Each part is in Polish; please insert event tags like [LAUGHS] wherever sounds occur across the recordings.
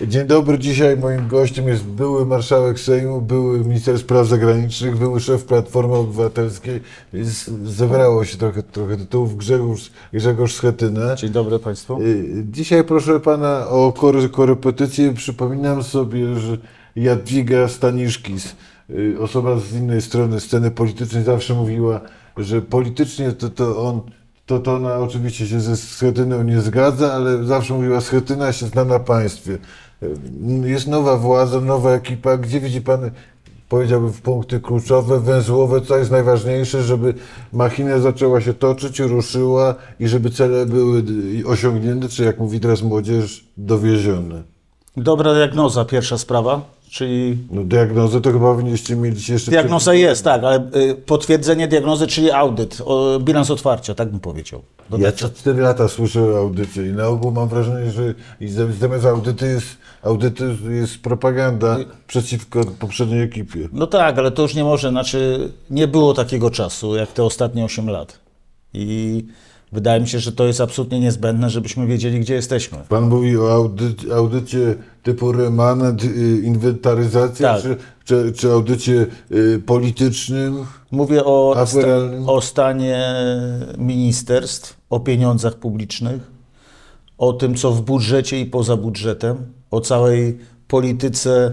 Dzień dobry, dzisiaj moim gościem jest były marszałek Sejmu, były minister spraw zagranicznych, były szef Platformy Obywatelskiej, więc zebrało się trochę, trochę tytułów Grzegorz, Grzegorz Schetyna. Dzień dobry Państwu. Y, Dzisiaj proszę pana o kory- korepetycję. Przypominam sobie, że Jadwiga Staniszkis, y, osoba z innej strony sceny politycznej, zawsze mówiła, że politycznie to, to on, to, to ona oczywiście się ze Schetyną nie zgadza, ale zawsze mówiła, Schetyna się zna na państwie. Y, Jest nowa władza, nowa ekipa. Gdzie widzi pan, powiedziałbym, punkty kluczowe, węzłowe, co jest najważniejsze, żeby machina zaczęła się toczyć, ruszyła i żeby cele były osiągnięte, czy jak mówi teraz młodzież, dowiezione. Dobra diagnoza, pierwsza sprawa, czyli No diagnozę to chyba powinniście mieć jeszcze... diagnoza jest, tak, ale y, potwierdzenie diagnozy, czyli audyt, o, bilans otwarcia, tak bym powiedział. Ja co 4 lata słyszę o audycie i na ogół mam wrażenie, że i zamiast- audyty jest, audyty jest propaganda przeciwko poprzedniej ekipie. No tak, ale to już nie może, znaczy nie było takiego czasu jak te ostatnie 8 lat. I wydaje mi się, że to jest absolutnie niezbędne, żebyśmy wiedzieli, gdzie jesteśmy. Pan mówi o audycie, audycie typu remanent, y, inwentaryzacja, Tak. czy, czy, czy audycie y, politycznym? Mówię o, sta, o stanie ministerstw, o pieniądzach publicznych, o tym, co w budżecie i poza budżetem, o całej polityce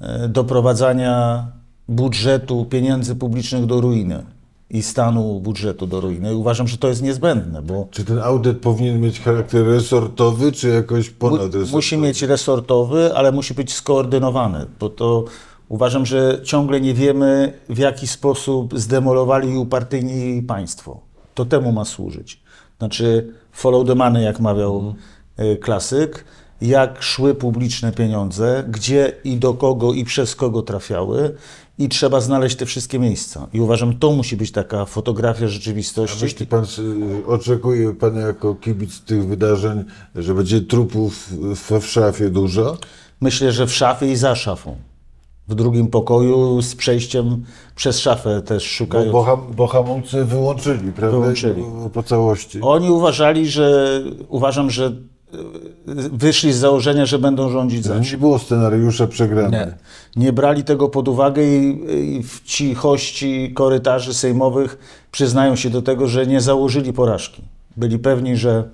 e, doprowadzania budżetu, pieniędzy publicznych do ruiny i stanu budżetu do ruiny. Uważam, że to jest niezbędne, bo Czy ten audyt powinien mieć charakter resortowy, czy jakoś ponadresortowy? musi mieć resortowy, ale musi być skoordynowany, bo to uważam, że ciągle nie wiemy, w jaki sposób zdemolowali i upartyjnili państwo. To temu ma służyć. Znaczy follow the money, jak mawiał e, klasyk, jak szły publiczne pieniądze, gdzie i do kogo i przez kogo trafiały i trzeba znaleźć te wszystkie miejsca. I uważam, to musi być taka fotografia A rzeczywistości. myśli pan, y, oczekuje pan jako kibic tych wydarzeń, że będzie trupów w, w szafie dużo? Myślę, że w szafie i za szafą. W drugim pokoju z przejściem przez szafę też szukają. bo, bo hamulce wyłączyli, prawda? Wyłączyli. Po, całości. Oni uważali, że uważam, że wyszli z założenia, że będą rządzić za. Nie było scenariusza przegrany. Nie. Nie brali tego pod uwagę i, i w cichości korytarzy sejmowych przyznają się do tego, że nie założyli porażki. Byli pewni, że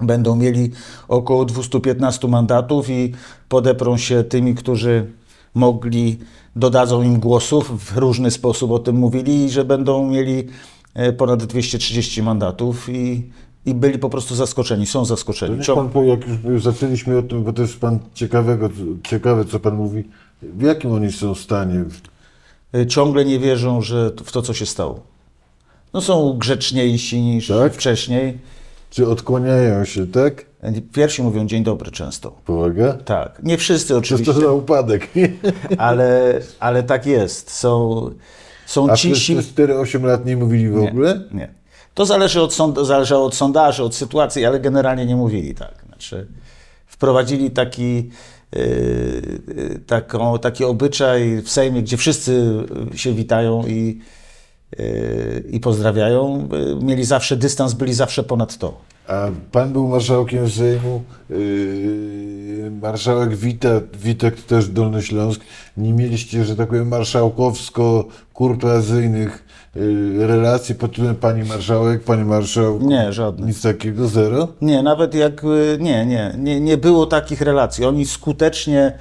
będą mieli około 215 mandatów i podeprą się tymi, którzy mogli, dodadzą im głosów, w różny sposób o tym mówili, i że będą mieli e, ponad 230 mandatów i, i byli po prostu zaskoczeni, są zaskoczeni. Pan powie, jak już zaczęliśmy o tym, bo to jest pan ciekawego, ciekawe, co pan mówi. W jakim oni są stanie? y, ciągle nie wierzą że w to, co się stało. No są grzeczniejsi niż Tak? wcześniej. Czy odkłaniają się, tak? Pierwsi mówią dzień dobry często. Powaga? Tak. Nie wszyscy Czy oczywiście, to za upadek? [LAUGHS] ale, ale tak jest. Są, są A przez te 4-8 lat nie mówili w ogóle? Nie. To zależy od, zależało od sondaży, od sytuacji, ale generalnie nie mówili tak. Znaczy, wprowadzili taki, yy, taką, taki obyczaj w Sejmie, gdzie wszyscy się witają i, yy, i pozdrawiają. Yy, Mieli zawsze dystans, byli zawsze ponad to. A pan był marszałkiem Sejmu, yy, marszałek Witek, Witek też Dolny Śląsk. Nie mieliście, że tak powiem, marszałkowsko-kurtuazyjnych relacji pod tytułem pani marszałek, panie marszałku? Nie, żadnych. Nic takiego, zero? Nie, nawet jak. y, Nie, nie, nie, nie było takich relacji. Oni skutecznie.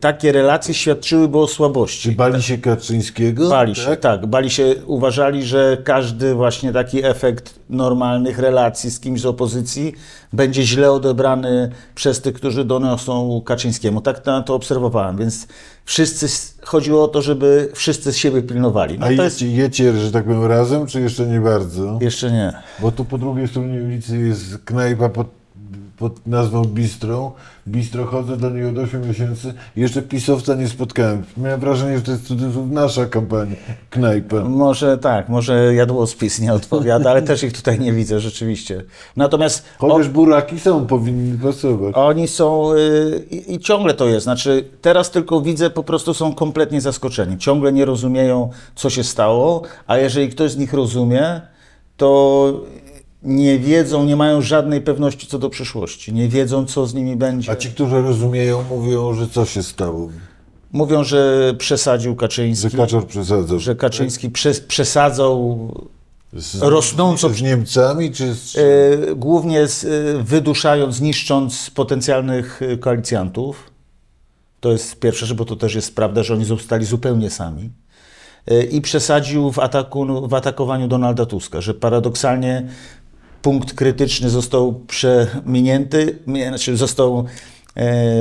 Takie relacje świadczyłyby o słabości. Czy bali się Kaczyńskiego? Bali się, tak? bali się, uważali, że każdy właśnie taki efekt normalnych relacji z kimś z opozycji będzie źle odebrany przez tych, którzy doniosą Kaczyńskiemu. Tak na to obserwowałem, więc wszyscy, chodziło o to, żeby wszyscy z siebie pilnowali. No A to jest, jecie, że tak powiem, razem, czy jeszcze nie bardzo? jeszcze nie. Bo tu po drugiej stronie ulicy jest knajpa pod, pod nazwą Bistro. Bistro chodzę do niej od 8 miesięcy jeszcze pisowca nie spotkałem. Miałem wrażenie, że to jest cudzysłów nasza kampania, knajpa. Może tak, może jadłospis nie odpowiada, ale też ich tutaj nie widzę rzeczywiście. Natomiast Chociaż buraki są, powinni pasować. Oni są y, i, i ciągle to jest. Znaczy, teraz tylko widzę, po prostu są kompletnie zaskoczeni. Ciągle nie rozumieją, co się stało, a jeżeli ktoś z nich rozumie, to nie wiedzą, nie mają żadnej pewności co do przyszłości. Nie wiedzą, co z nimi będzie. A ci, którzy rozumieją, mówią, że co się stało? Mówią, że przesadził Kaczyński, Że Kaczor przesadzał. że Kaczyński przes- przesadzał Z, rosnąco z Niemcami, czy z... E, głównie z, e, wyduszając, niszcząc potencjalnych e, koalicjantów. To jest pierwsze, że bo to też jest prawda, że oni zostali zupełnie sami. I przesadził w, ataku, w atakowaniu Donalda Tuska, że paradoksalnie punkt krytyczny został przeminięty, znaczy został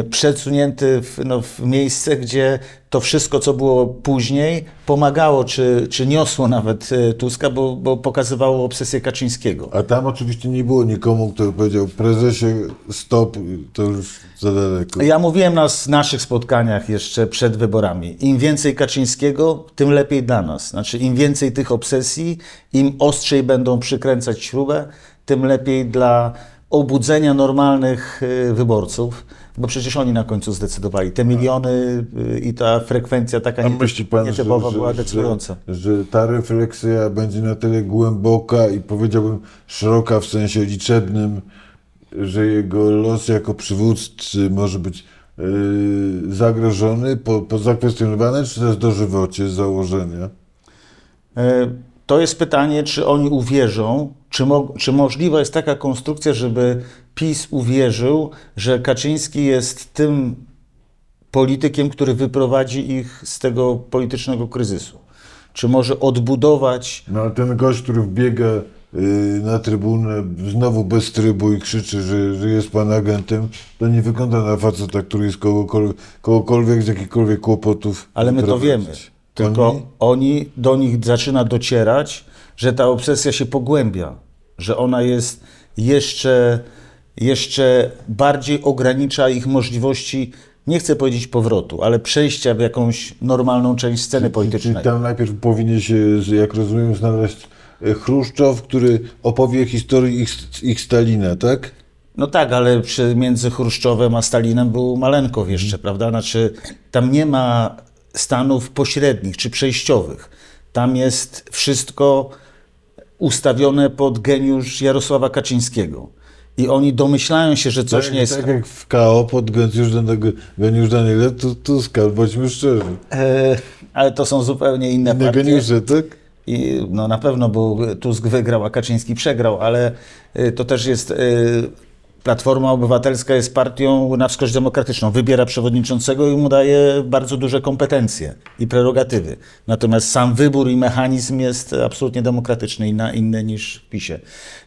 przesunięty w, no, w miejsce, gdzie to wszystko, co było później, pomagało, czy, czy niosło nawet e, Tuska, bo, bo pokazywało obsesję Kaczyńskiego. A tam oczywiście nie było nikomu, kto powiedział, prezesie, stop, to już za daleko. Ja mówiłem na naszych spotkaniach jeszcze przed wyborami. Im więcej Kaczyńskiego, tym lepiej dla nas. Znaczy, im więcej tych obsesji, im ostrzej będą przykręcać śrubę, tym lepiej dla obudzenia normalnych y, wyborców, bo przecież oni na końcu zdecydowali. Te miliony y, i ta frekwencja taka nie- myśli pan, że, nietypowa że, była że, decydująca. że ta refleksja będzie na tyle głęboka i powiedziałbym szeroka w sensie liczebnym, że jego los jako przywódcy może być yy, zagrożony, po, po zakwestionowany, czy to jest dożywocie z założenia? E, To jest pytanie, czy oni uwierzą, czy, mo czy możliwa jest taka konstrukcja, żeby PiS uwierzył, że Kaczyński jest tym politykiem, który wyprowadzi ich z tego politycznego kryzysu. Czy może odbudować. No ten gość, który wbiega yy, na trybunę znowu bez trybu i krzyczy, że, że jest pan agentem, to nie wygląda na faceta, który jest kogokolwiek, kogokolwiek z jakichkolwiek kłopotów. Ale my to wiemy. Tylko oni, do nich zaczyna docierać, że ta obsesja się pogłębia, że ona jest jeszcze, jeszcze bardziej ogranicza ich możliwości, nie chcę powiedzieć powrotu, ale przejścia w jakąś normalną część sceny politycznej. Czyli tam najpierw powinien się, jak rozumiem, znaleźć e, Chruszczow, który opowie historię ich, ich Stalina, tak? No tak, ale przy, między Chruszczowem a Stalinem był Malenkow jeszcze, prawda? Znaczy, tam nie ma stanów pośrednich czy przejściowych. Tam jest wszystko ustawione pod geniusz Jarosława Kaczyńskiego. I oni domyślają się, że coś tak, nie jest. tak jak w KO pod Geniusz Geniusz Daniela, to Tuska, bądźmy szczerzy. E, ale to są zupełnie inne Inne partie. geniusze, tak? I no na pewno, bo Tusk wygrał, a Kaczyński przegrał, ale y, to też jest. y, Platforma Obywatelska jest partią na wskroś demokratyczną. Wybiera przewodniczącego i mu daje bardzo duże kompetencje i prerogatywy. Natomiast sam wybór i mechanizm jest absolutnie demokratyczny i na inny niż w PiSie.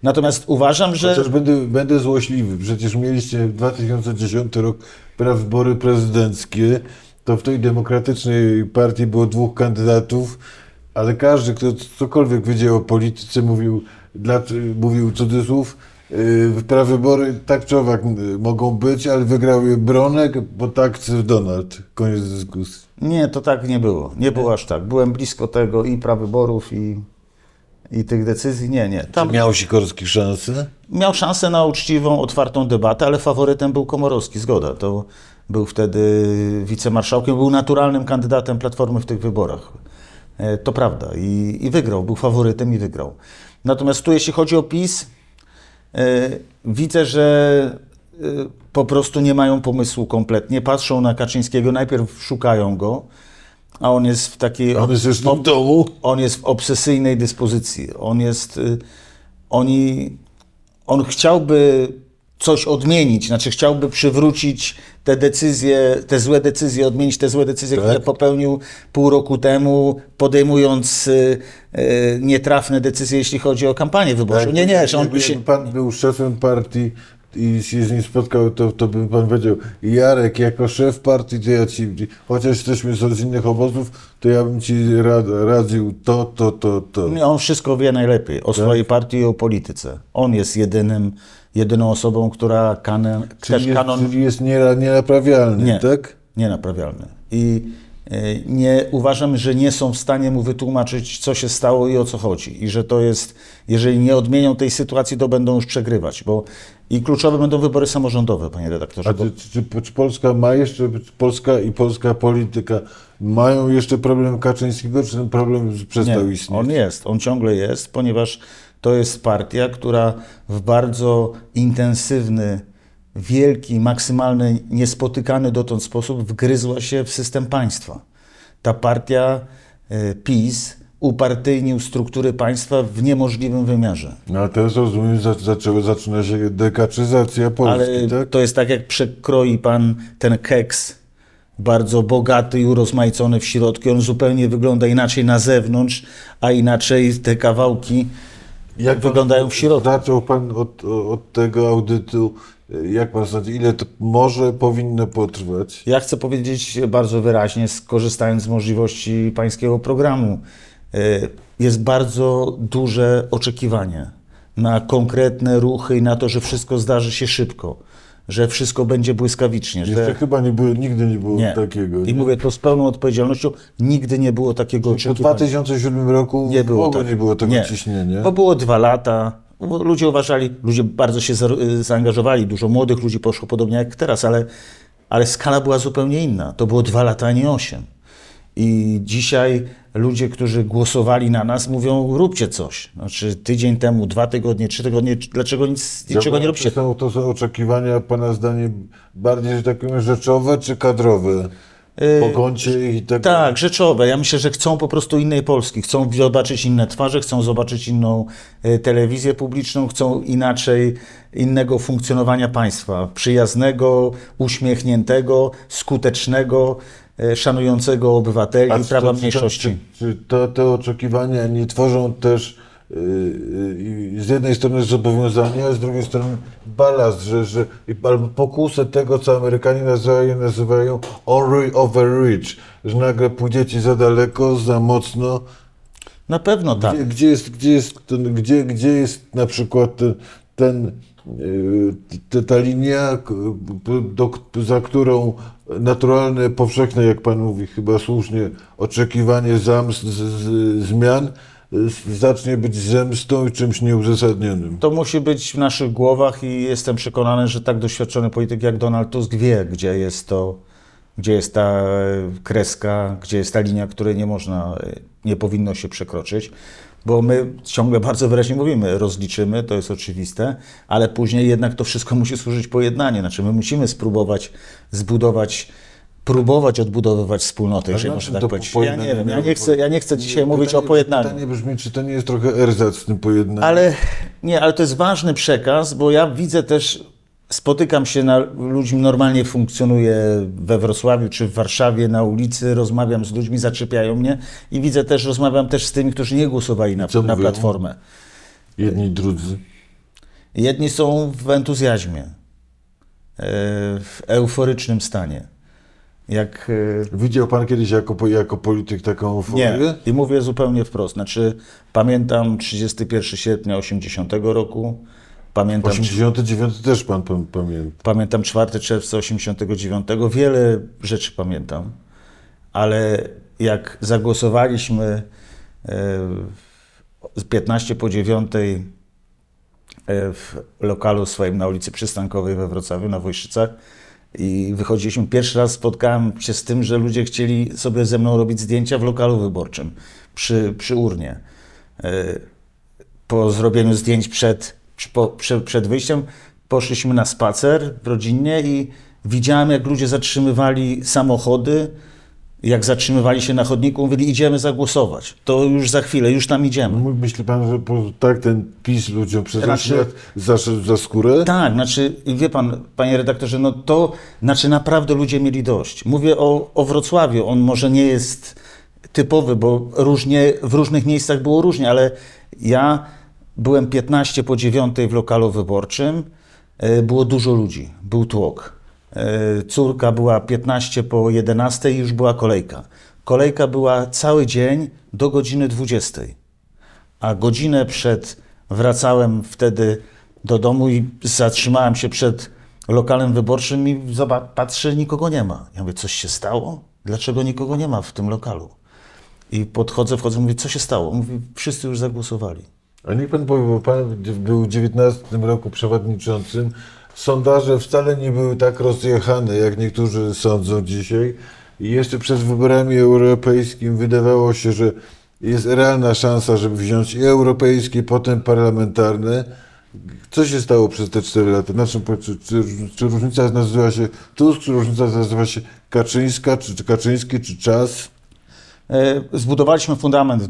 Natomiast uważam, że. Chociaż będę, będę złośliwy. Przecież mieliście w 2010 rok prawybory prezydenckie, to w tej demokratycznej partii było dwóch kandydatów, ale każdy, kto cokolwiek wiedział o polityce, mówił, dla, mówił cudzysłów, prawybory tak czy owak yy, mogą być, ale wygrał je Bronek, bo tak Donald. Koniec dyskusji. Nie, to tak nie było. Nie było aż tak. Byłem blisko tego i prawyborów, i, i tych decyzji. Nie, nie. Tam Miał Sikorski szansę? Miał szansę na uczciwą, otwartą debatę, ale faworytem był Komorowski, zgoda. To był wtedy wicemarszałkiem, był naturalnym kandydatem Platformy w tych wyborach. E, To prawda. I, I wygrał, był faworytem i wygrał. Natomiast tu, jeśli chodzi o PiS, widzę, że e, po prostu nie mają pomysłu kompletnie. Patrzą na Kaczyńskiego, najpierw szukają go, a on jest w takiej... On jest jeszcze w domu. On jest w obsesyjnej dyspozycji. On jest. y, Oni. On chciałby coś odmienić, znaczy chciałby przywrócić te decyzje, te złe decyzje, odmienić te złe decyzje, Tak. które popełnił pół roku temu, podejmując y, y, nietrafne decyzje, jeśli chodzi o kampanię wyborczą. Nie, nie, że on by Jakby się. pan był szefem partii i się z nim spotkał, to, to by pan powiedział, Jarek, jako szef partii, to ja ci, chociaż jesteśmy z innych obozów, to ja bym ci rad, radził to, to, to, to. Nie, On wszystko wie najlepiej o swojej partii i o polityce. On jest jedynym, jedyną osobą, która kanon, Czyli też jest, kanon czyli jest nie, nienaprawialny, Nie. tak? Nienaprawialny. I nie uważam, że nie są w stanie mu wytłumaczyć, co się stało i o co chodzi. I że to jest, jeżeli nie odmienią tej sytuacji, to będą już przegrywać, bo i kluczowe będą wybory samorządowe, panie redaktorze. A czy, czy, czy, Polska ma jeszcze, Polska i polska polityka mają jeszcze problem Kaczyńskiego, czy ten problem przestał nie, istnieć? on jest, on ciągle jest, ponieważ To jest partia, która w bardzo intensywny, wielki, maksymalny, niespotykany dotąd sposób wgryzła się w system państwa. Ta partia e, PiS upartyjnił struktury państwa w niemożliwym wymiarze. No a teraz rozumiem, za, zaczęła, zaczyna się dekaczyzacja Polski, Ale tak? to jest tak, jak przekroi pan ten keks, bardzo bogaty i urozmaicony w środku. On zupełnie wygląda inaczej na zewnątrz, a inaczej te kawałki Jak wyglądają w środku. Zaczął pan od, od tego audytu. Jak pan sądzi, ile to może powinno potrwać? Ja chcę powiedzieć bardzo wyraźnie, skorzystając z możliwości pańskiego programu, y, jest bardzo duże oczekiwanie na konkretne ruchy i na to, że wszystko zdarzy się szybko, że wszystko będzie błyskawicznie. Jeszcze Że... chyba nie było, nigdy nie było Nie. takiego. I nie? mówię to z pełną odpowiedzialnością, nigdy nie było takiego Po oczekiwania. 2007 roku Nie było, tak. nie było tego Nie. ciśnienia. Bo było dwa lata. Bo Ludzie uważali, ludzie bardzo się za- zaangażowali, dużo młodych ludzi poszło podobnie jak teraz, ale, ale skala była zupełnie inna. To było dwa lata, a nie osiem. I dzisiaj ludzie, którzy głosowali na nas, mówią: róbcie coś. Znaczy, tydzień temu, dwa tygodnie, trzy tygodnie, dlaczego nic, niczego nie robicie? To są, to są oczekiwania, pana zdaniem, bardziej, że tak powiem, rzeczowe czy kadrowe? Po kącie ich i tak Tak, rzeczowe. Ja myślę, że chcą po prostu innej Polski. Chcą zobaczyć inne twarze, chcą zobaczyć inną e, telewizję publiczną, chcą inaczej, innego funkcjonowania państwa. Przyjaznego, uśmiechniętego, skutecznego, e, szanującego obywateli A prawa to- mniejszości. Czy, czy to, te oczekiwania nie tworzą też z jednej strony zobowiązania, a z drugiej strony balast, że, że albo pokusę tego, co Amerykanie nazywają, nazywają over- overreach, że nagle pójdziecie za daleko, za mocno. Na pewno tak. Gdzie, gdzie, jest, gdzie, jest, ten, gdzie, gdzie jest na przykład ten, ten t- ta linia, do, za którą naturalne, powszechne, jak Pan mówi, chyba słusznie, oczekiwanie zamst, z, z, zmian y, zacznie być zemstą i czymś nieuzasadnionym. To musi być w naszych głowach i jestem przekonany, że tak doświadczony polityk jak Donald Tusk wie, gdzie jest to, gdzie jest ta e, kreska, gdzie jest ta linia, której nie można, e, nie powinno się przekroczyć. Bo my ciągle bardzo wyraźnie mówimy, rozliczymy, to jest oczywiste, ale później jednak to wszystko musi służyć pojednaniu. Znaczy my musimy spróbować zbudować, próbować odbudowywać wspólnotę, jeżeli na można tak powiedzieć. Ja nie wiem, ja nie chcę, ja nie chcę dzisiaj mówić pytanie, o pojednaniu. Pytanie brzmi, czy to nie jest trochę erzac z tym pojednaniem? Ale nie, ale to jest ważny przekaz, bo ja widzę też, spotykam się na ludźmi, normalnie funkcjonuję we Wrocławiu czy w Warszawie na ulicy, rozmawiam z ludźmi, zaczepiają mnie i widzę też, rozmawiam też z tymi, którzy nie głosowali na, Co na mówią? Platformę. Jedni, drudzy. Jedni są w entuzjazmie, e, w euforycznym stanie. Jak e, Widział Pan kiedyś jako, jako polityk taką euforię? Nie, i mówię zupełnie wprost. Znaczy, pamiętam 31 sierpnia 80 roku, pamiętam 89 też Pan, pamięta. Pamiętam 4 czerwca 89, wiele rzeczy pamiętam, ale jak zagłosowaliśmy e, z 15 po 9 e, w lokalu swoim na ulicy Przystankowej we Wrocławiu, na Wojszycach i wychodziliśmy, pierwszy raz spotkałem się z tym, że ludzie chcieli sobie ze mną robić zdjęcia w lokalu wyborczym przy, przy urnie. E, po zrobieniu zdjęć przed, po, prze- przed wyjściem poszliśmy na spacer rodzinnie i widziałem, jak ludzie zatrzymywali samochody, jak zatrzymywali się na chodniku, mówili, idziemy zagłosować. To już za chwilę, już tam idziemy. Myśli Pan, że po, tak ten PiS ludziom przez Znaczy- lat zaszedł za skórę? Tak, znaczy, wie pan, panie redaktorze, no to, znaczy naprawdę ludzie mieli dość. Mówię o, o Wrocławiu, on może nie jest typowy, bo różnie, w różnych miejscach było różnie, ale ja byłem 15 po 9 w lokalu wyborczym, e, było dużo ludzi, był tłok. E, Córka była 15 po 11 i już była kolejka. Kolejka była cały dzień do godziny 20 a godzinę przed wracałem wtedy do domu i zatrzymałem się przed lokalem wyborczym i zobacz, patrzę, nikogo nie ma. Ja mówię, coś się stało? Dlaczego nikogo nie ma w tym lokalu? I podchodzę, wchodzę, mówię, co się stało? Mówi, wszyscy już zagłosowali. A niech Pan powie, bo Pan był w 19 roku przewodniczącym. Sondaże wcale nie były tak rozjechane, jak niektórzy sądzą dzisiaj. I jeszcze przed wyborami europejskimi wydawało się, że jest realna szansa, żeby wziąć i europejskie, potem parlamentarne. Co się stało przez te 4 lata? Na czym, czy, czy, czy różnica nazywa się Tusk, czy różnica nazywa się Kaczyńska, czy, czy Kaczyński, czy czas? E, Zbudowaliśmy fundament w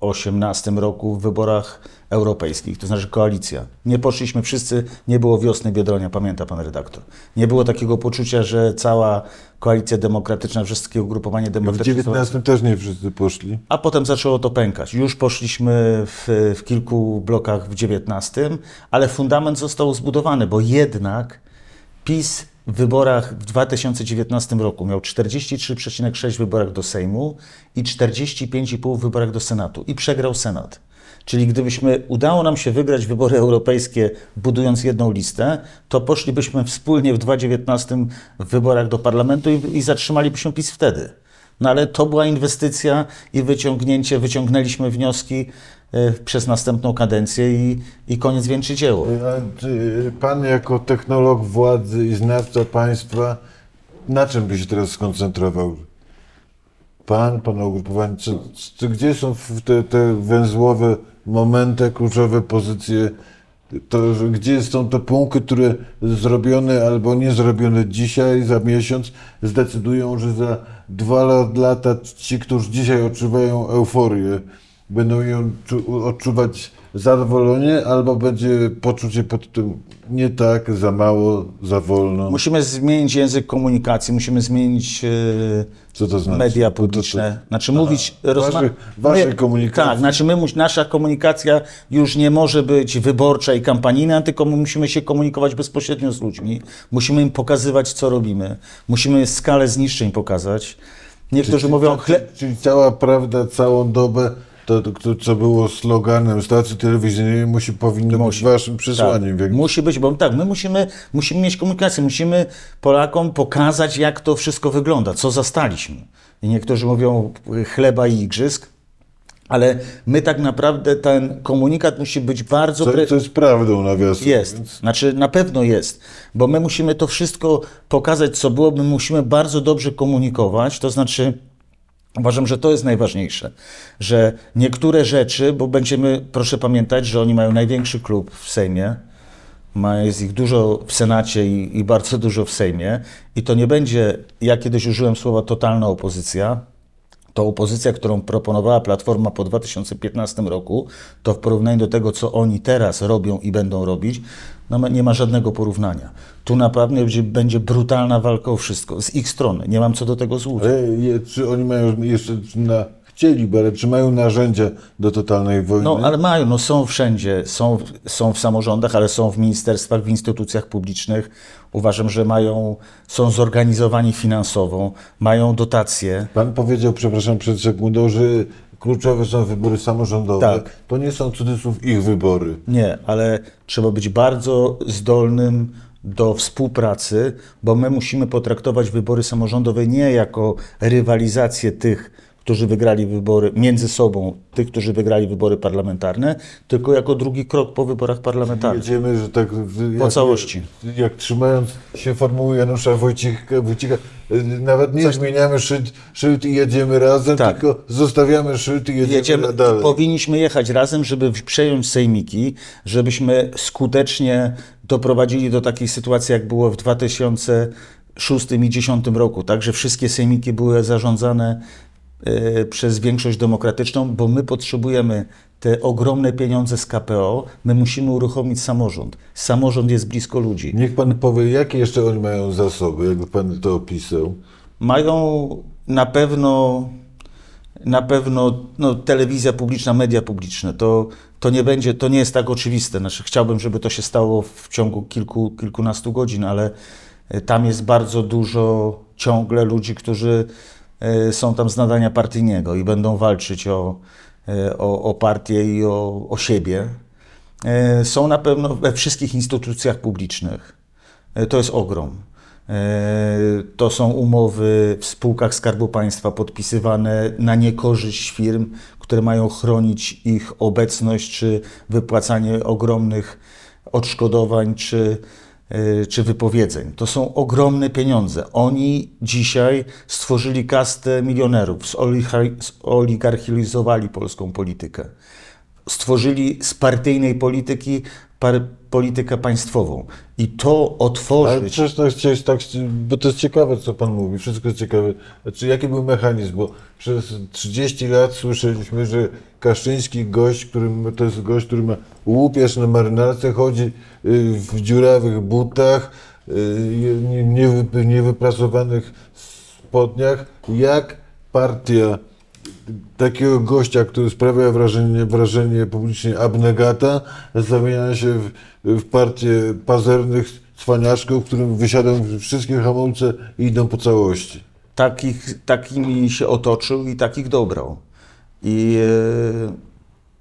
2018 roku w wyborach europejskich, to znaczy koalicja. Nie poszliśmy wszyscy, nie było wiosny Biedronia, pamięta pan redaktor. Nie było takiego poczucia, że cała koalicja demokratyczna, wszystkie ugrupowanie W demokratyczne... 19 też nie wszyscy poszli. A potem zaczęło to pękać. Już poszliśmy w, w kilku blokach w 19, ale fundament został zbudowany, bo jednak PiS w wyborach w 2019 roku miał 43,6 w wyborach do Sejmu i 45,5 w wyborach do Senatu i przegrał Senat. Czyli gdybyśmy udało nam się wygrać wybory europejskie, budując jedną listę, to poszlibyśmy wspólnie w 2019 w wyborach do parlamentu i, i zatrzymalibyśmy PiS wtedy. No ale to była inwestycja i wyciągnięcie, wyciągnęliśmy wnioski przez następną kadencję i, i koniec wieńczy dzieło. Czy Pan jako technolog władzy i znawca państwa, na czym by się teraz skoncentrował? Pan, Pana ugrupowanie, czy, gdzie są te, te węzłowe momenty, kluczowe pozycje, to, gdzie są te punkty, które zrobione albo nie zrobione dzisiaj, za miesiąc, zdecydują, że za dwa lat- lata ci, którzy dzisiaj odczuwają euforię, będą ją czu- odczuwać zadowolenie, albo będzie poczucie pod tym nie tak, za mało, za wolno. Musimy zmienić język komunikacji, musimy zmienić Co to znaczy? media To- to- publiczne. Znaczy mówić... rozma- waszej- waszej My- komunikacji. Tak, znaczy my, nasza komunikacja już nie może być wyborcza i kampanijna, tylko my musimy się komunikować bezpośrednio z ludźmi. Musimy im pokazywać, co robimy. Musimy skalę zniszczeń pokazać. Niektórzy mówią... Chle- Czyli cała prawda, całą dobę, to, to, co było sloganem stacji telewizyjnej, musi, powinno być waszym przesłaniem. Tak, musi być, bo tak, my musimy, musimy mieć komunikację, musimy Polakom pokazać, jak to wszystko wygląda, co zastaliśmy. I niektórzy mówią chleba i igrzysk, ale my tak naprawdę ten komunikat musi być bardzo... Co, co jest prawdą nawiasem. Jest, Więc znaczy na pewno jest, bo my musimy to wszystko pokazać, co było, my musimy bardzo dobrze komunikować, to znaczy uważam, że to jest najważniejsze, że niektóre rzeczy, bo będziemy, proszę pamiętać, że oni mają największy klub w Sejmie, ma, jest ich dużo w Senacie i, i bardzo dużo w Sejmie i to nie będzie, ja kiedyś użyłem słowa totalna opozycja, to opozycja, którą proponowała Platforma po 2015 roku, to w porównaniu do tego, co oni teraz robią i będą robić, no nie ma żadnego porównania. Tu naprawdę będzie, będzie brutalna walka o wszystko, z ich strony. Nie mam co do tego złudzeń. Ale czy oni mają jeszcze na, chcieliby, ale czy mają narzędzia do totalnej wojny? No, ale mają, no są wszędzie, są, są w samorządach, ale są w ministerstwach, w instytucjach publicznych. Uważam, że mają, są zorganizowani finansowo, mają dotacje. Pan powiedział, przepraszam przed sekundą, że kluczowe są wybory samorządowe. Tak. To nie są cudzysłów ich wybory. Nie, ale trzeba być bardzo zdolnym do współpracy, bo my musimy potraktować wybory samorządowe nie jako rywalizację tych, którzy wygrali wybory między sobą, tych, którzy wygrali wybory parlamentarne, tylko jako drugi krok po wyborach parlamentarnych. Jedziemy, że tak... w- Po jak, całości. Jak trzymając się formuły Janusza Wójcika, y, nawet nie zmieniamy szyld, szyld i jedziemy razem, Tak. tylko zostawiamy szyld i jedziemy, Jedziemy, dalej. powinniśmy jechać razem, żeby przejąć sejmiki, żebyśmy skutecznie doprowadzili do takiej sytuacji, jak było w 2006 i 2010 roku, tak, że wszystkie sejmiki były zarządzane przez większość demokratyczną, bo my potrzebujemy te ogromne pieniądze z KPO, my musimy uruchomić samorząd. Samorząd jest blisko ludzi. Niech pan powie, jakie jeszcze oni mają zasoby, jakby pan to opisał. mają na pewno na pewno no, telewizja publiczna, media publiczne. To, to nie będzie, to nie jest tak oczywiste. Znaczy, chciałbym, żeby to się stało w ciągu kilku, kilkunastu godzin, ale e, tam jest bardzo dużo ciągle ludzi, którzy są tam z nadania partyjnego i będą walczyć o, e, o, o partię i o, o siebie. E, Są na pewno we wszystkich instytucjach publicznych. E, To jest ogrom. E, To są umowy w spółkach Skarbu Państwa podpisywane na niekorzyść firm, które mają chronić ich obecność, czy wypłacanie ogromnych odszkodowań, czy czy wypowiedzeń. To są ogromne pieniądze. Oni dzisiaj stworzyli kastę milionerów, zoligarchizowali polską politykę. Stworzyli z partyjnej polityki par- politykę państwową. I to Ale otworzyć. przecież tak, tak, bo to jest ciekawe, co pan mówi, wszystko jest ciekawe. Znaczy, jaki był mechanizm? Bo przez 30 lat słyszeliśmy, że Kaszczyński gość, który, to jest gość, który ma łupież na marynarce, chodzi y, w dziurawych butach, y, nie- niewy- niewyprasowanych spodniach. Jak partia takiego gościa, który sprawia wrażenie, wrażenie publicznie abnegata, zamienia się w, w partię pazernych cwaniaczków, którym wysiadą wszystkie hamulce i idą po całości. Takich, takimi się otoczył i takich dobrał. I,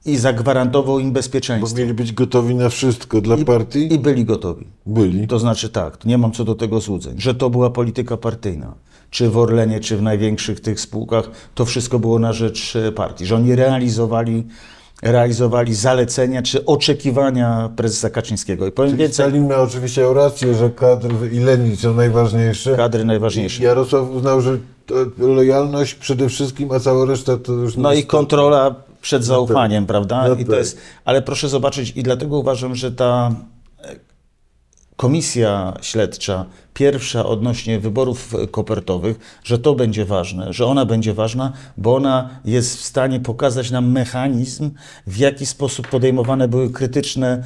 e, i zagwarantował im Bo bezpieczeństwo. mieli być gotowi na wszystko dla partii. I byli gotowi. Byli. To znaczy tak, nie mam co do tego złudzeń, że to była polityka partyjna. Czy w Orlenie, czy w największych tych spółkach, to wszystko było na rzecz e, partii, że oni realizowali, realizowali zalecenia czy oczekiwania prezesa Kaczyńskiego. I powiem więcej, Stalin miał oczywiście rację, że kadry i Lenin są najważniejsze. kadry najważniejsze. Jarosław uznał, że lojalność przede wszystkim, a cała reszta to już No i kontrola przed zaufaniem, prawda? No I to tak. jest, ale proszę zobaczyć, i dlatego uważam, że ta komisja śledcza, pierwsza odnośnie wyborów kopertowych, że to będzie ważne, że ona będzie ważna, bo ona jest w stanie pokazać nam mechanizm, w jaki sposób podejmowane były krytyczne,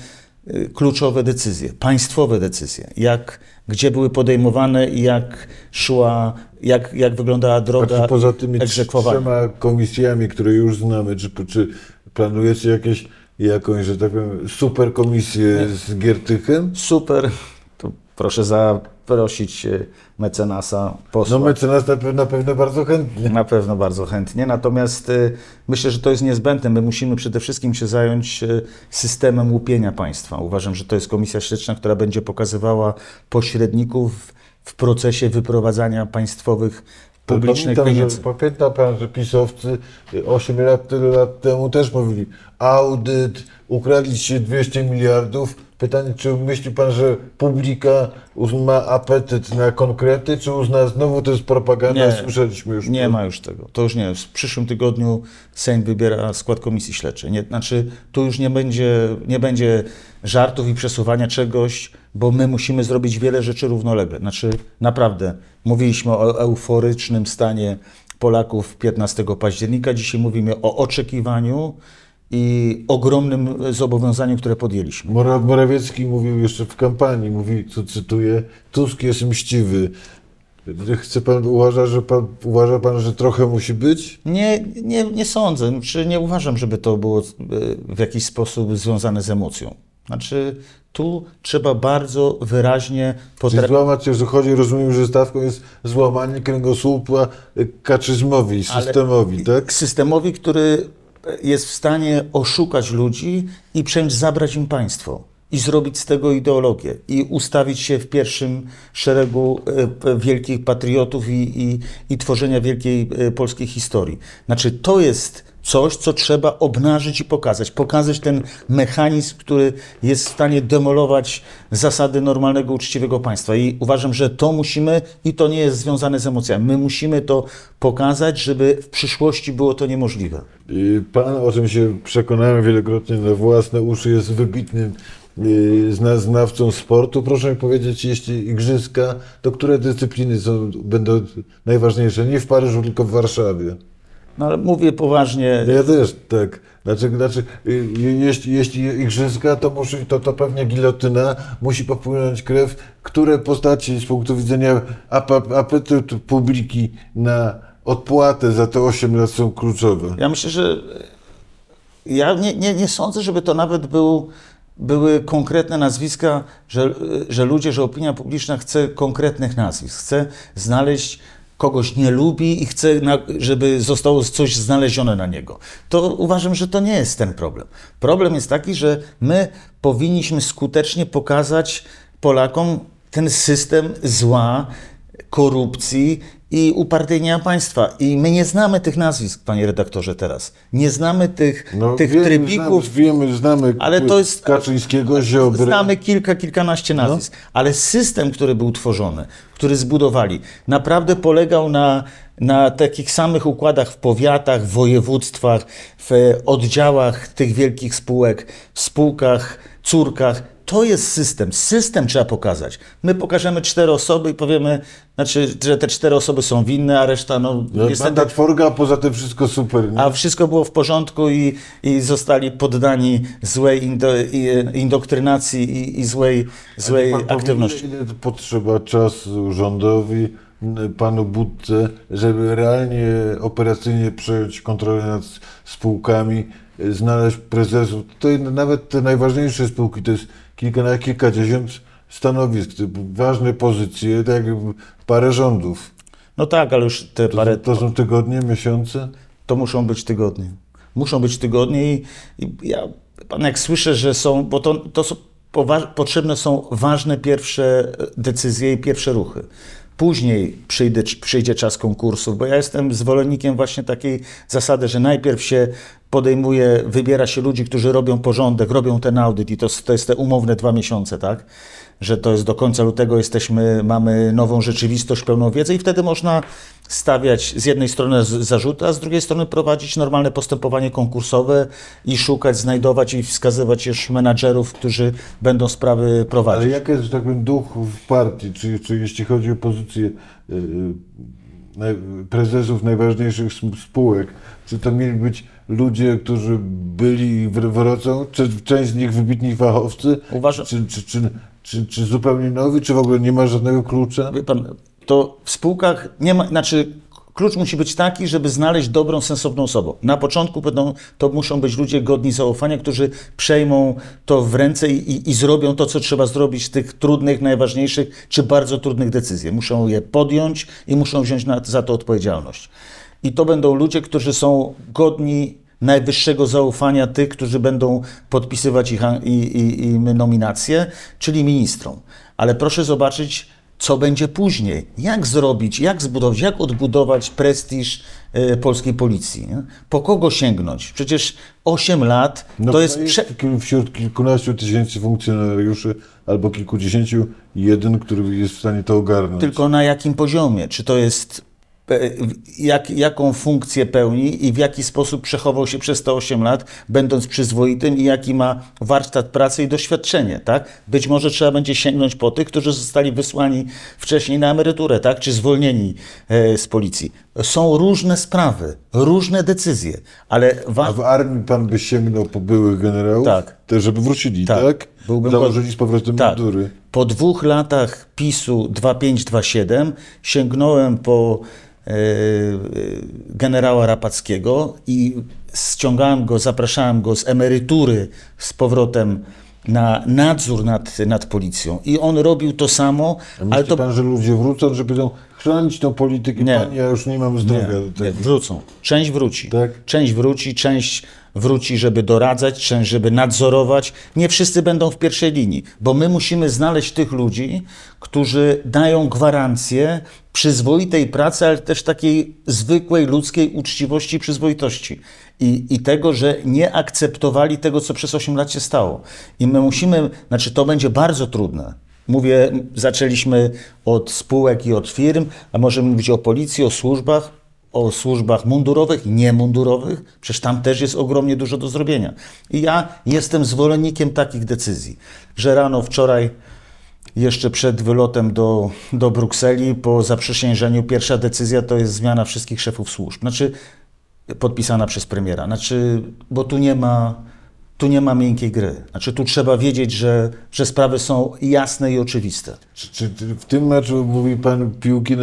e, kluczowe decyzje, państwowe decyzje, jak, gdzie były podejmowane i jak szła, jak, jak wyglądała A droga czy poza tymi egzekwowania. trzema komisjami, które już znamy, czy, czy planujecie jakieś, jakąś, że tak powiem, super komisję z Giertychem? Super. To proszę zaprosić e, mecenasa, posła. No mecenas na pewno, na pewno bardzo chętnie. Na pewno bardzo chętnie. Natomiast e, myślę, że to jest niezbędne. My musimy przede wszystkim się zająć e, systemem łupienia państwa. Uważam, że to jest komisja śledcza, która będzie pokazywała pośredników w procesie wyprowadzania państwowych publicznych Pamiętam, pieniędzy. że, pamięta pan, że pisowcy 8 lat, tyle lat temu też mówili audyt, ukradliście 200 miliardów. Pytanie, czy myśli pan, że publika ma apetyt na konkrety, czy uzna znowu to jest propaganda? Nie. Słyszeliśmy już. Nie ma już tego. To już nie. W przyszłym tygodniu Sejm wybiera skład komisji śledczej. Nie, znaczy, tu już nie będzie, nie będzie żartów i przesuwania czegoś, bo my musimy zrobić wiele rzeczy równolegle. Znaczy, naprawdę, mówiliśmy o euforycznym stanie Polaków 15 października. Dzisiaj mówimy o oczekiwaniu i ogromnym zobowiązaniu, które podjęliśmy. Mora- Morawiecki mówił jeszcze w kampanii, mówi, co cytuję, Tusk jest mściwy. Chce pan, uważa, że pan, uważa pan, że trochę musi być? Nie, nie, nie sądzę, czy nie uważam, żeby to było e, w jakiś sposób związane z emocją. Znaczy, tu trzeba bardzo wyraźnie potrafić. złamać, że chodzi, rozumiem, że stawką jest złamanie kręgosłupa kaczyzmowi, systemowi, tak? Systemowi, który jest w stanie oszukać ludzi i przecież zabrać im państwo. I zrobić z tego ideologię. I ustawić się w pierwszym szeregu e, wielkich patriotów i, i, i tworzenia wielkiej e, polskiej historii. Znaczy, to jest coś, co trzeba obnażyć i pokazać. Pokazać ten mechanizm, który jest w stanie demolować zasady normalnego, uczciwego państwa. I uważam, że to musimy, i to nie jest związane z emocjami, my musimy to pokazać, żeby w przyszłości było to niemożliwe. Y, Pan, o czym się przekonałem wielokrotnie na własne uszy, jest wybitnym y, zna, znawcą sportu. Proszę mi powiedzieć, jeśli igrzyska, to które dyscypliny są, będą najważniejsze? Nie w Paryżu, tylko w Warszawie. No ale mówię poważnie, Ja też, tak. Znaczy, znaczy y, jeśli, jeśli igrzyska, to, musi, to, to pewnie gilotyna, musi popłynąć krew. Które postaci z punktu widzenia ap- apetytu publiki na odpłatę za te 8 lat są kluczowe? ja myślę, że ja nie, nie, nie sądzę, żeby to nawet był, były konkretne nazwiska, że, że ludzie, że opinia publiczna chce konkretnych nazwisk, chce znaleźć kogoś nie lubi i chce, żeby zostało coś znalezione na niego. To uważam, że to nie jest ten problem. Problem jest taki, że my powinniśmy skutecznie pokazać Polakom ten system zła, korupcji i upartyjnienia państwa. I my nie znamy tych nazwisk, panie redaktorze, teraz. Nie znamy tych, No, tych wiemy, trybików. Znamy, wiemy, znamy Ale to jest- Kaczyńskiego, Ziobrę. Znamy kilka, kilkanaście nazwisk, ale system, który był tworzony, który zbudowali, naprawdę polegał na, na takich samych układach w powiatach, w województwach, w oddziałach tych wielkich spółek, w spółkach, córkach. To jest system. System trzeba pokazać. My pokażemy cztery osoby i powiemy, znaczy, że te cztery osoby są winne, a reszta, no, No, niestety, Mandat Forga, a poza tym wszystko super. Nie? a wszystko było w porządku i, i zostali poddani złej indo, i, indoktrynacji i, i złej, złej aktywności. Ile, potrzeba czasu rządowi, panu Budce, żeby realnie, operacyjnie przejąć kontrolę nad spółkami, y, znaleźć prezesów. To nawet te najważniejsze spółki to jest kilka, na kilkadziesiąt stanowisk, ważne pozycje, tak jak parę rządów. No tak, ale już te To, parę, to są tygodnie, miesiące? to muszą być tygodnie. Muszą być tygodnie i, i ja, pan jak słyszę, że są, bo to, to są, potrzebne są ważne pierwsze decyzje i pierwsze ruchy. Później przyjdzie, przyjdzie czas konkursów, bo ja jestem zwolennikiem właśnie takiej zasady, że najpierw się podejmuje, wybiera się ludzi, którzy robią porządek, robią ten audyt i to, to jest te umowne dwa miesiące, tak? Że to jest do końca lutego jesteśmy, mamy nową rzeczywistość, pełną wiedzę i wtedy można stawiać z jednej strony zarzuty, a z drugiej strony prowadzić normalne postępowanie konkursowe i szukać, znajdować i wskazywać już menadżerów, którzy będą sprawy prowadzić. Ale jaki jest, że tak powiem, duch w partii, czy, czy jeśli chodzi o pozycję y, y, naj- prezesów najważniejszych spółek, czy to mieli być ludzie, którzy byli i wr- wracą, czy część z nich wybitni fachowcy, Uważam- czy, czy, czy, czy, czy zupełnie nowi, czy w ogóle nie ma żadnego klucza? Wie pan, to w spółkach nie ma, znaczy klucz musi być taki, żeby znaleźć dobrą, sensowną osobę. Na początku będą, to muszą być ludzie godni zaufania, którzy przejmą to w ręce i, i, i zrobią to, co trzeba zrobić tych trudnych, najważniejszych czy bardzo trudnych decyzjach. Muszą je podjąć i muszą wziąć na, za to odpowiedzialność. I to będą ludzie, którzy są godni najwyższego zaufania tych, którzy będą podpisywać ich i, i, i nominacje, czyli ministrom. Ale proszę zobaczyć, co będzie później. Jak zrobić, jak zbudować, jak odbudować prestiż e, polskiej policji. Nie? Po kogo sięgnąć? Przecież 8 lat No, to jest... Prze- kil- wśród kilkunastu tysięcy funkcjonariuszy albo kilkudziesięciu jeden, który jest w stanie to ogarnąć. tylko na jakim poziomie? Czy to jest jak, jaką funkcję pełni i w jaki sposób przechował się przez te 8 lat, będąc przyzwoitym i jaki ma warsztat pracy i doświadczenie, tak? Być może trzeba będzie sięgnąć po tych, którzy zostali wysłani wcześniej na emeryturę, tak? Czy zwolnieni e, z policji. Są różne sprawy, różne decyzje, ale wa- A w armii pan by sięgnął po byłych generałów? Tak. Te, żeby wrócili, tak? Tak. Byłbym Założyli z powrotem Tak. mundury. Po dwóch latach PiSu 2527 sięgnąłem po e, e, generała Rapackiego i ściągałem go, zapraszałem go z emerytury z powrotem na nadzór nad, nad policją. I on robił to samo, A ale to pan, że ludzie wrócą, że będą chronić tą politykę? Nie. Panie, ja już nie mam zdrowia do Nie, tego. wrócą. Część wróci. Tak. Część wróci, część wróci, żeby doradzać, część, żeby nadzorować. Nie wszyscy będą w pierwszej linii, bo my musimy znaleźć tych ludzi, którzy dają gwarancję przyzwoitej pracy, ale też takiej zwykłej ludzkiej uczciwości i przyzwoitości. I, I tego, że nie akceptowali tego, co przez 8 lat się stało. I my musimy, znaczy to będzie bardzo trudne. Mówię, zaczęliśmy od spółek i od firm, a możemy mówić o policji, o służbach, o służbach mundurowych niemundurowych, przecież tam też jest ogromnie dużo do zrobienia. I ja jestem zwolennikiem takich decyzji, że rano wczoraj, jeszcze przed wylotem do, do Brukseli, po zaprzysiężeniu, pierwsza decyzja to jest zmiana wszystkich szefów służb. Znaczy, podpisana przez premiera. Znaczy, bo tu nie ma, tu nie ma miękkiej gry. Znaczy, tu trzeba wiedzieć, że, że sprawy są jasne i oczywiste. Czy, czy, w tym meczu, mówi pan, piłki,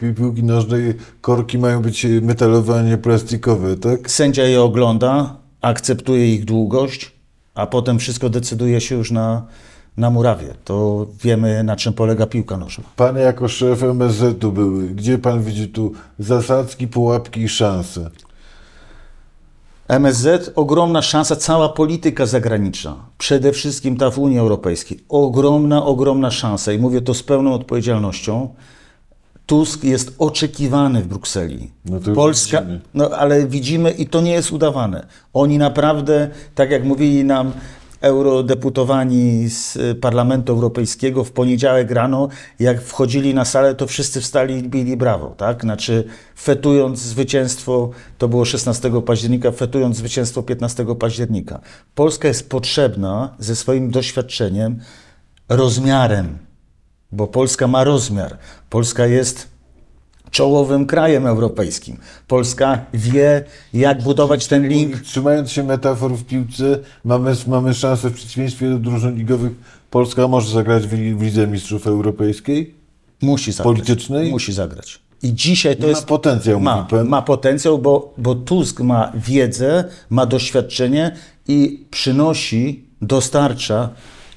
pi- piłki nożnej, korki mają być metalowe, a nie plastikowe, tak? Sędzia je ogląda, akceptuje ich długość, a potem wszystko decyduje się już na, na murawie. To wiemy, na czym polega piłka nożna. Pan jako szef MSZ-u były. Gdzie pan widzi tu zasadzki, pułapki i szanse? MSZ, ogromna szansa, cała polityka zagraniczna, przede wszystkim ta w Unii Europejskiej, ogromna, ogromna szansa i mówię to z pełną odpowiedzialnością. Tusk jest oczekiwany w Brukseli. No Polska, widzimy. no ale widzimy i to nie jest udawane. Oni naprawdę, tak jak mówili nam eurodeputowani z y, Parlamentu Europejskiego w poniedziałek rano, jak wchodzili na salę, to wszyscy wstali i bili brawo, tak? Znaczy fetując zwycięstwo, to było 16 października, fetując zwycięstwo 15 października. Polska jest potrzebna ze swoim doświadczeniem, rozmiarem, bo Polska ma rozmiar. Polska jest czołowym krajem europejskim. Polska wie, jak budować ten link. Trzymając się metafor w piłce, mamy, mamy szansę w przeciwieństwie do drużyn ligowych. Polska może zagrać w, w Lidze Mistrzów Europejskiej. Musi zagrać. Politycznej? Musi zagrać. I dzisiaj to Ma jest. potencjał, ma, mówi pan. ma potencjał, bo, bo Tusk ma wiedzę, ma doświadczenie i przynosi, dostarcza,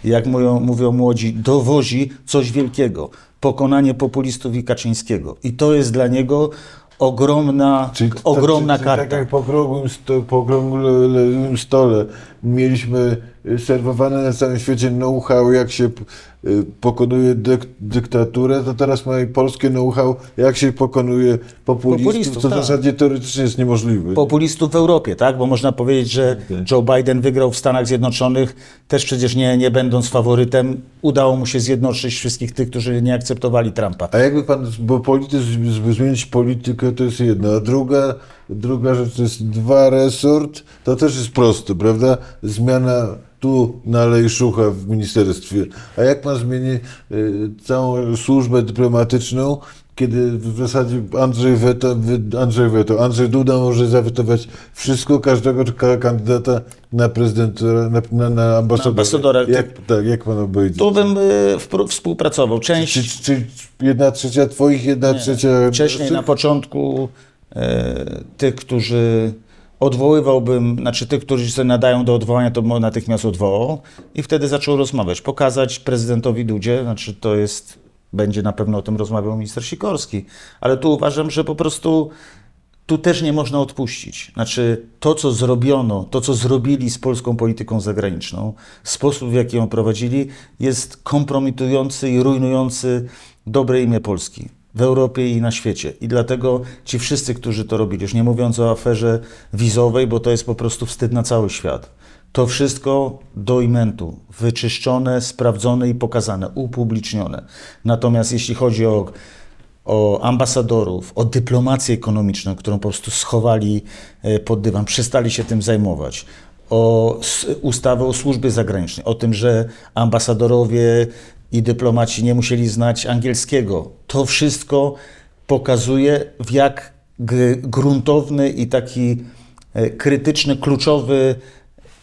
jak mówią, mówią młodzi, dowozi coś wielkiego. Pokonanie populistów i Kaczyńskiego. I to jest dla niego ogromna, Czyli, ogromna czyli, czyli karta. Tak jak po okrągłym, sto, po okrągłym stole mieliśmy serwowane na całym świecie know-how, jak się pokonuje dyk, dyktaturę, to teraz mamy polskie know-how, jak się pokonuje populistów, Populistów, co w tak. zasadzie teoretycznie jest niemożliwe. populistów w Europie, tak? Bo można powiedzieć, że Joe Biden wygrał w Stanach Zjednoczonych, też przecież nie, nie będąc faworytem, udało mu się zjednoczyć wszystkich tych, którzy nie akceptowali Trumpa. A jakby pan, bo polityk, żeby zmienić politykę, to jest jedna, a druga, druga rzecz to jest dwa resort, to też jest proste, prawda? Zmiana tu nalej szucha w ministerstwie. A jak pan zmieni y, całą służbę dyplomatyczną, kiedy w zasadzie Andrzej Weto, Andrzej Weto, Andrzej Duda może zawetować wszystko, każdego ka- kandydata na prezydenta, na, na, ambasadora. ambasadora, Jak, tak, jak pan obejdzie? Tu bym y, współpracował. Część Czy, czy jedna trzecia twoich, jedna trzecia wcześniej na początku e, tych, którzy odwoływałbym, znaczy tych, którzy się nadają do odwołania, to natychmiast odwołał i wtedy zaczął rozmawiać, pokazać prezydentowi Dudzie, znaczy to jest, będzie na pewno o tym rozmawiał minister Sikorski, ale tu uważam, że po prostu tu też nie można odpuścić. Znaczy, to, co zrobiono, to, co zrobili z polską polityką zagraniczną, sposób, w jaki ją prowadzili, jest kompromitujący i rujnujący dobre imię Polski w Europie i na świecie. I dlatego ci wszyscy, którzy to robili, już nie mówiąc o aferze wizowej, bo to jest po prostu wstyd na cały świat. To wszystko do imentu, wyczyszczone, sprawdzone i pokazane, upublicznione. Natomiast jeśli chodzi o o ambasadorów, o dyplomację ekonomiczną, którą po prostu schowali e, pod dywan, przestali się tym zajmować, o ustawę o służbie zagranicznej, o tym, że ambasadorowie i dyplomaci nie musieli znać angielskiego. To wszystko pokazuje, w jak gruntowny i taki e, krytyczny, kluczowy,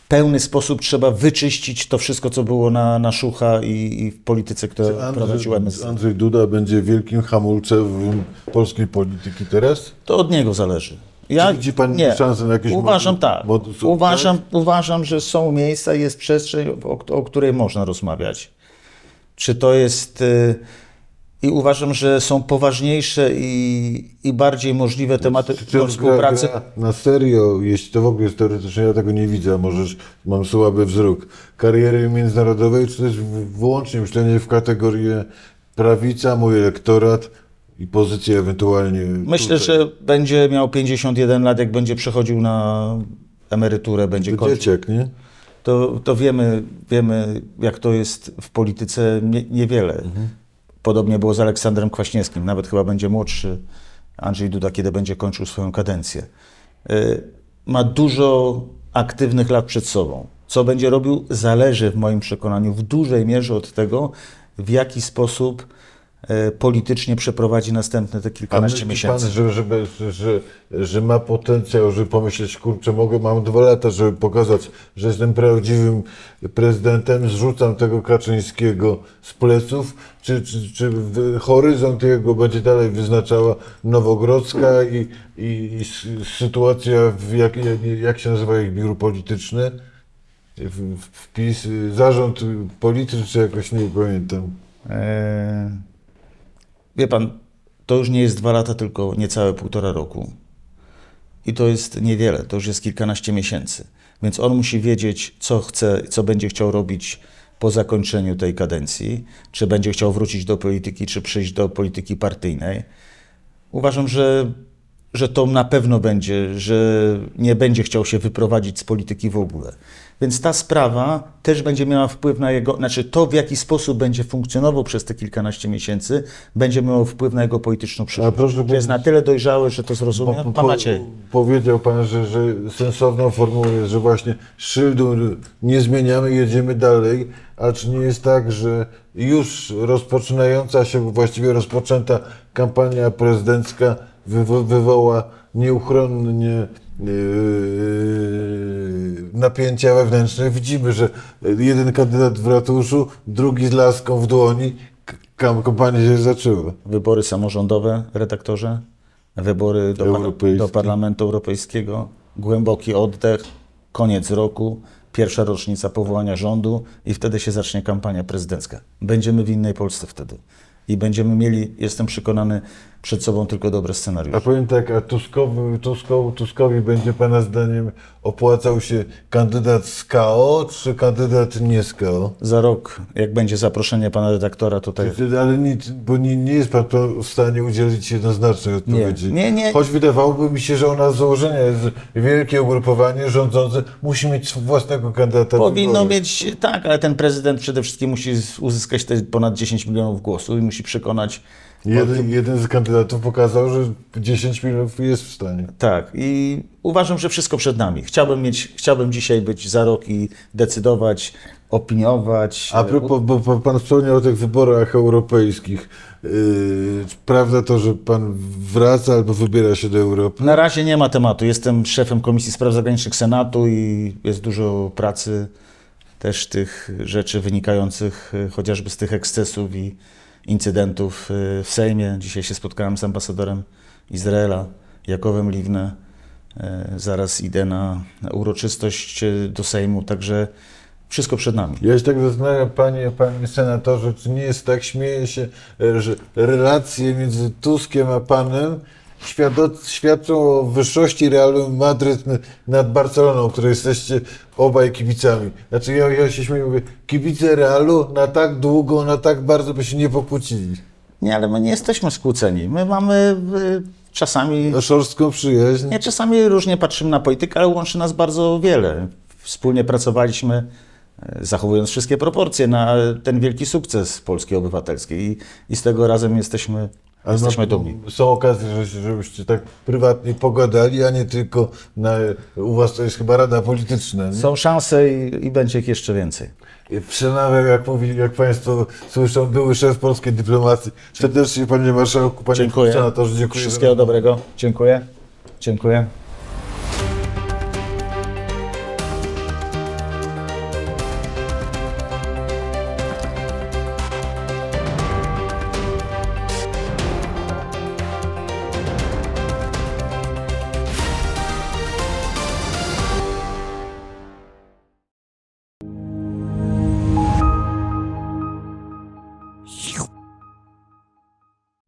pełny sposób trzeba wyczyścić to wszystko, co było na, na szucha i, i w polityce, prowadziła Andrzej, MSZ. Andrzej Duda będzie wielkim hamulcem polskiej polityki teraz? To od niego zależy. Ja Czy widzi pan nie. szansę na jakieś Uważam mod- tak. Uważam, uważam, że są miejsca, jest przestrzeń, o, o której można rozmawiać. Czy to jest. y, I uważam, że są poważniejsze i, i bardziej możliwe tematy Czy do współpracy. Gra, gra na serio, jeśli to w ogóle jest teoretycznie, ja tego nie widzę, a może mam słaby wzrok, kariery międzynarodowej, czy też wyłącznie myślenie w kategorię prawica, mój elektorat i pozycję ewentualnie Myślę, tutaj. że będzie miał 51 lat, jak będzie przechodził na emeryturę, będzie kończył. dzieciak, nie? To, to wiemy, wiemy, jak to jest w polityce nie, niewiele. Podobnie było z Aleksandrem Kwaśniewskim, nawet chyba będzie młodszy Andrzej Duda, kiedy będzie kończył swoją kadencję. Y, Ma dużo aktywnych lat przed sobą. Co będzie robił, zależy w moim przekonaniu w dużej mierze od tego, w jaki sposób politycznie przeprowadzi następne te kilkanaście myśli pan, miesięcy. że, że, że, że ma potencjał, żeby pomyśleć, kurczę, mogę, mam dwa lata, żeby pokazać, że jestem prawdziwym prezydentem, zrzucam tego Kaczyńskiego z pleców, czy, czy, czy horyzont jego będzie dalej wyznaczała Nowogrodzka i, i, i sytuacja, w jak, jak, się nazywa ich biuro polityczne? Wpis, zarząd polityczny, czy jakoś nie pamiętam. Eee, Wie pan, to już nie jest dwa lata, tylko niecałe półtora roku. I to jest niewiele, to już jest kilkanaście miesięcy. Więc on musi wiedzieć, co chce, co będzie chciał robić po zakończeniu tej kadencji, czy będzie chciał wrócić do polityki, czy przyjść do polityki partyjnej. Uważam, że, że to na pewno będzie, że nie będzie chciał się wyprowadzić z polityki w ogóle. Więc ta sprawa też będzie miała wpływ na jego, znaczy to w jaki sposób będzie funkcjonował przez te kilkanaście miesięcy, będzie miało wpływ na jego polityczną przyszłość. proszę Że jest na tyle dojrzały, że to zrozumie. Po- Pan po-. Powiedział pan, że, że sensowną formułą jest, że właśnie szyldu nie zmieniamy, jedziemy dalej, a czy nie jest tak, że już rozpoczynająca się, właściwie rozpoczęta kampania prezydencka wywo- wywoła nieuchronnie yy, napięcia wewnętrzne. Widzimy, że jeden kandydat w ratuszu, drugi z laską w dłoni, kampania się zaczęła. Wybory samorządowe, redaktorze, wybory do, par- do Parlamentu Europejskiego, głęboki oddech, koniec roku, pierwsza rocznica powołania rządu i wtedy się zacznie kampania prezydencka. Będziemy w innej Polsce wtedy. I będziemy mieli, jestem przekonany, przed sobą tylko dobre A scenariusze. powiem tak, a Tuskowi, Tuskowi, Tuskowi będzie Pana zdaniem opłacał się kandydat z KO, czy kandydat nie z KO? Za rok, jak będzie zaproszenie pana redaktora tutaj. Ale nic, bo nie, nie jest Pan w stanie udzielić jednoznacznej odpowiedzi. nie, nie. Choć wydawałoby mi się, że ona z założenia jest wielkie ugrupowanie rządzące, musi mieć własnego kandydata. Powinno mieć, tak, ale ten prezydent przede wszystkim musi uzyskać te ponad 10 milionów głosów i musi przekonać Jeden, jeden z kandydatów pokazał, że 10 milionów jest w stanie. Tak, i uważam, że wszystko przed nami. Chciałbym mieć, chciałbym dzisiaj być za rok i decydować, opiniować. A propos, bo pan wspomniał o tych wyborach europejskich. Yy, prawda to, że pan wraca albo wybiera się do Europy? Na razie nie ma tematu. Jestem szefem Komisji Spraw Zagranicznych Senatu i jest dużo pracy, też tych rzeczy wynikających y, chociażby z tych ekscesów i incydentów y, w Sejmie. Dzisiaj się spotkałem z ambasadorem Izraela, Jakowem Liwne. Y, Zaraz idę na uroczystość y, do Sejmu, także wszystko przed nami. Ja się tak zastanawiam, panie, panie senatorze, czy nie jest tak, śmieję się, że relacje między Tuskiem a panem świadczą o wyższości Realu Madryt nad Barceloną, której jesteście obaj kibicami. Znaczy ja, ja się śmieję, mówię, kibice Realu na tak długo, na tak bardzo by się nie pokłócili. Nie, ale my nie jesteśmy skłóceni. My mamy y, czasami, szorstką przyjaźń. nie, czasami różnie patrzymy na politykę, ale łączy nas bardzo wiele. Wspólnie pracowaliśmy, y, zachowując wszystkie proporcje, na ten wielki sukces Polski Obywatelskiej i, i z tego razem jesteśmy, jesteśmy no, dumni. Są okazje, że- żebyście tak prywatnie pogadali, a nie tylko na, u was to jest chyba rada polityczna. Nie? Są szanse i, i będzie ich jeszcze więcej. Przemawiał, jak mówi, jak Państwo słyszą, były szef polskiej dyplomacji. Serdecznie Panie Marszałku, Panie Dziękuję. Senatorze, dziękuję. Wszystkiego dobrego. Dziękuję. Dziękuję.